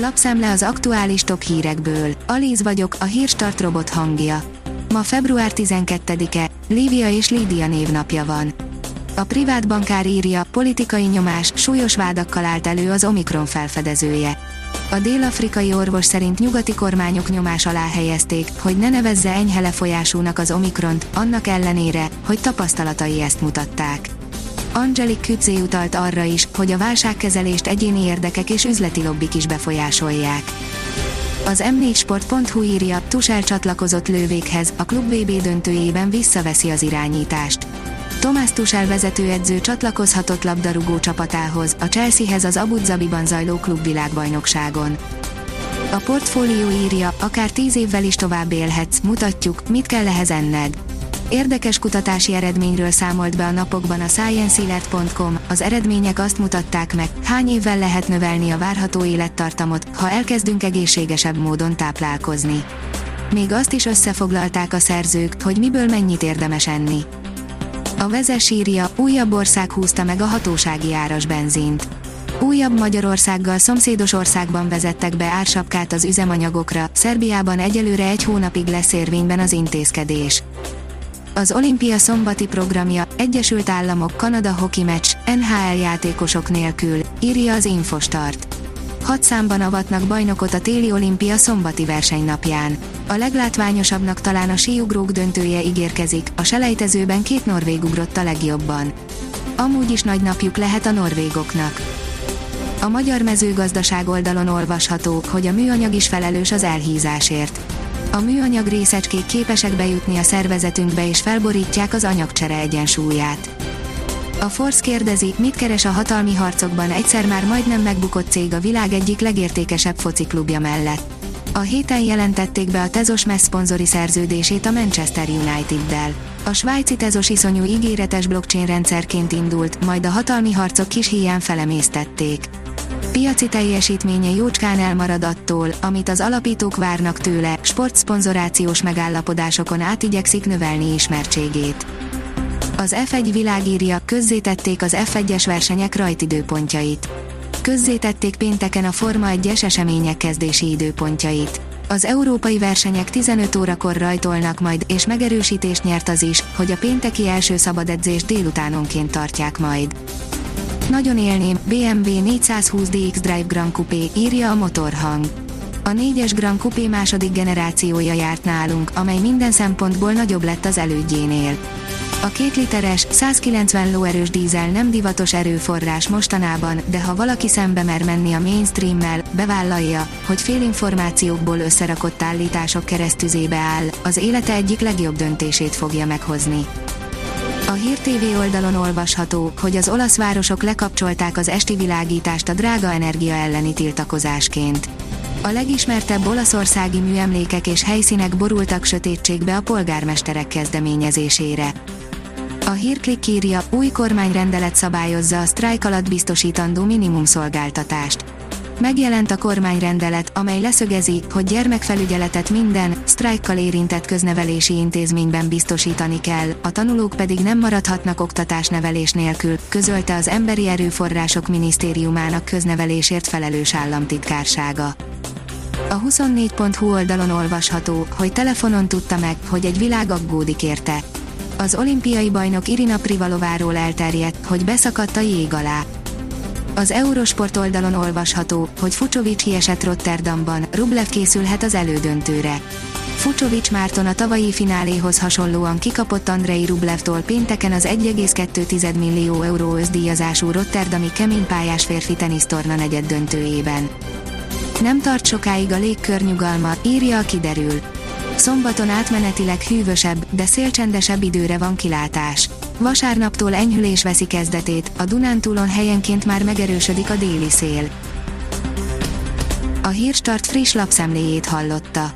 Lapszemle az aktuális top hírekből. Alíz vagyok, a hírstart robot hangja. Ma február 12-e, Lívia és Lídia névnapja van. A privát bankár írja, politikai nyomás, súlyos vádakkal állt elő az Omikron felfedezője. A dél-afrikai orvos szerint nyugati kormányok nyomás alá helyezték, hogy ne nevezze enyhe lefolyásúnak az Omikront, annak ellenére, hogy tapasztalatai ezt mutatták. Angelique Kützé utalt arra is, hogy a válságkezelést egyéni érdekek és üzleti lobbik is befolyásolják. Az m4sport.hu írja, Tusel csatlakozott lővékhez, a klub VB döntőjében visszaveszi az irányítást. Tomás Tusel vezetőedző csatlakozhatott labdarúgó csapatához, a Chelseahez az Abu Zabiban zajló klubvilágbajnokságon. A portfólió írja, akár tíz évvel is tovább élhetsz, mutatjuk, mit kell ehhez enned. Érdekes kutatási eredményről számolt be a napokban a ScienceAlert.com, az eredmények azt mutatták meg, hány évvel lehet növelni a várható élettartamot, ha elkezdünk egészségesebb módon táplálkozni. Még azt is összefoglalták a szerzők, hogy miből mennyit érdemes enni. A vezes írja, újabb ország húzta meg a hatósági áras benzint. Újabb Magyarországgal szomszédos országban vezettek be ársapkát az üzemanyagokra, Szerbiában egyelőre egy hónapig lesz érvényben az intézkedés. Az olimpia szombati programja, Egyesült Államok Kanada hoki meccs, NHL játékosok nélkül, írja az Infostart. Hat számban avatnak bajnokot a téli olimpia szombati versenynapján. A leglátványosabbnak talán a síugrók döntője ígérkezik, a selejtezőben két norvég ugrott a legjobban. Amúgy is nagy napjuk lehet a norvégoknak. A magyar mezőgazdaság oldalon olvasható, hogy a műanyag is felelős az elhízásért a műanyag részecskék képesek bejutni a szervezetünkbe és felborítják az anyagcsere egyensúlyát. A Force kérdezi, mit keres a hatalmi harcokban egyszer már majdnem megbukott cég a világ egyik legértékesebb fociklubja mellett. A héten jelentették be a Tezos Mess szponzori szerződését a Manchester United-del. A svájci Tezos iszonyú ígéretes blockchain rendszerként indult, majd a hatalmi harcok kis híján felemésztették. Piaci teljesítménye jócskán elmarad attól, amit az alapítók várnak tőle, sportszponzorációs megállapodásokon át igyekszik növelni ismertségét. Az F1 világírja, közzétették az F1-es versenyek rajtidőpontjait. Közzétették pénteken a Forma 1-es események kezdési időpontjait. Az európai versenyek 15 órakor rajtolnak majd, és megerősítést nyert az is, hogy a pénteki első szabad edzés délutánonként tartják majd. Nagyon élném, BMW 420 DX Drive Grand Coupé, írja a motorhang. A 4-es Grand Coupé második generációja járt nálunk, amely minden szempontból nagyobb lett az elődjénél. A két literes, 190 lóerős dízel nem divatos erőforrás mostanában, de ha valaki szembe mer menni a mainstreammel, bevállalja, hogy félinformációkból összerakott állítások keresztüzébe áll, az élete egyik legjobb döntését fogja meghozni. A Hír TV oldalon olvasható, hogy az olasz városok lekapcsolták az esti világítást a drága energia elleni tiltakozásként. A legismertebb olaszországi műemlékek és helyszínek borultak sötétségbe a polgármesterek kezdeményezésére. A hírklik írja, új kormányrendelet szabályozza a sztrájk alatt biztosítandó minimumszolgáltatást megjelent a kormányrendelet, amely leszögezi, hogy gyermekfelügyeletet minden, sztrájkkal érintett köznevelési intézményben biztosítani kell, a tanulók pedig nem maradhatnak oktatásnevelés nélkül, közölte az Emberi Erőforrások Minisztériumának köznevelésért felelős államtitkársága. A 24.hu oldalon olvasható, hogy telefonon tudta meg, hogy egy világ aggódik érte. Az olimpiai bajnok Irina Privalováról elterjedt, hogy beszakadt a jég alá. Az Eurosport oldalon olvasható, hogy Fucsovics kiesett Rotterdamban, Rublev készülhet az elődöntőre. Fucsovics Márton a tavalyi fináléhoz hasonlóan kikapott Andrei Rublevtól pénteken az 1,2 millió euró özdíjazású Rotterdami keménypályás férfi tenisztorna negyed döntőjében. Nem tart sokáig a légkör nyugalma, írja a kiderül. Szombaton átmenetileg hűvösebb, de szélcsendesebb időre van kilátás. Vasárnaptól enyhülés veszi kezdetét, a Dunántúlon helyenként már megerősödik a déli szél. A Hírstart friss lapszemléjét hallotta.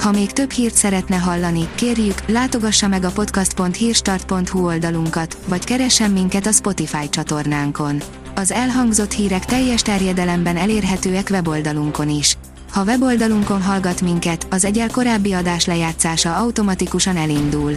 Ha még több hírt szeretne hallani, kérjük, látogassa meg a podcast.hírstart.hu oldalunkat, vagy keressen minket a Spotify csatornánkon. Az elhangzott hírek teljes terjedelemben elérhetőek weboldalunkon is. Ha weboldalunkon hallgat minket, az egyel korábbi adás lejátszása automatikusan elindul.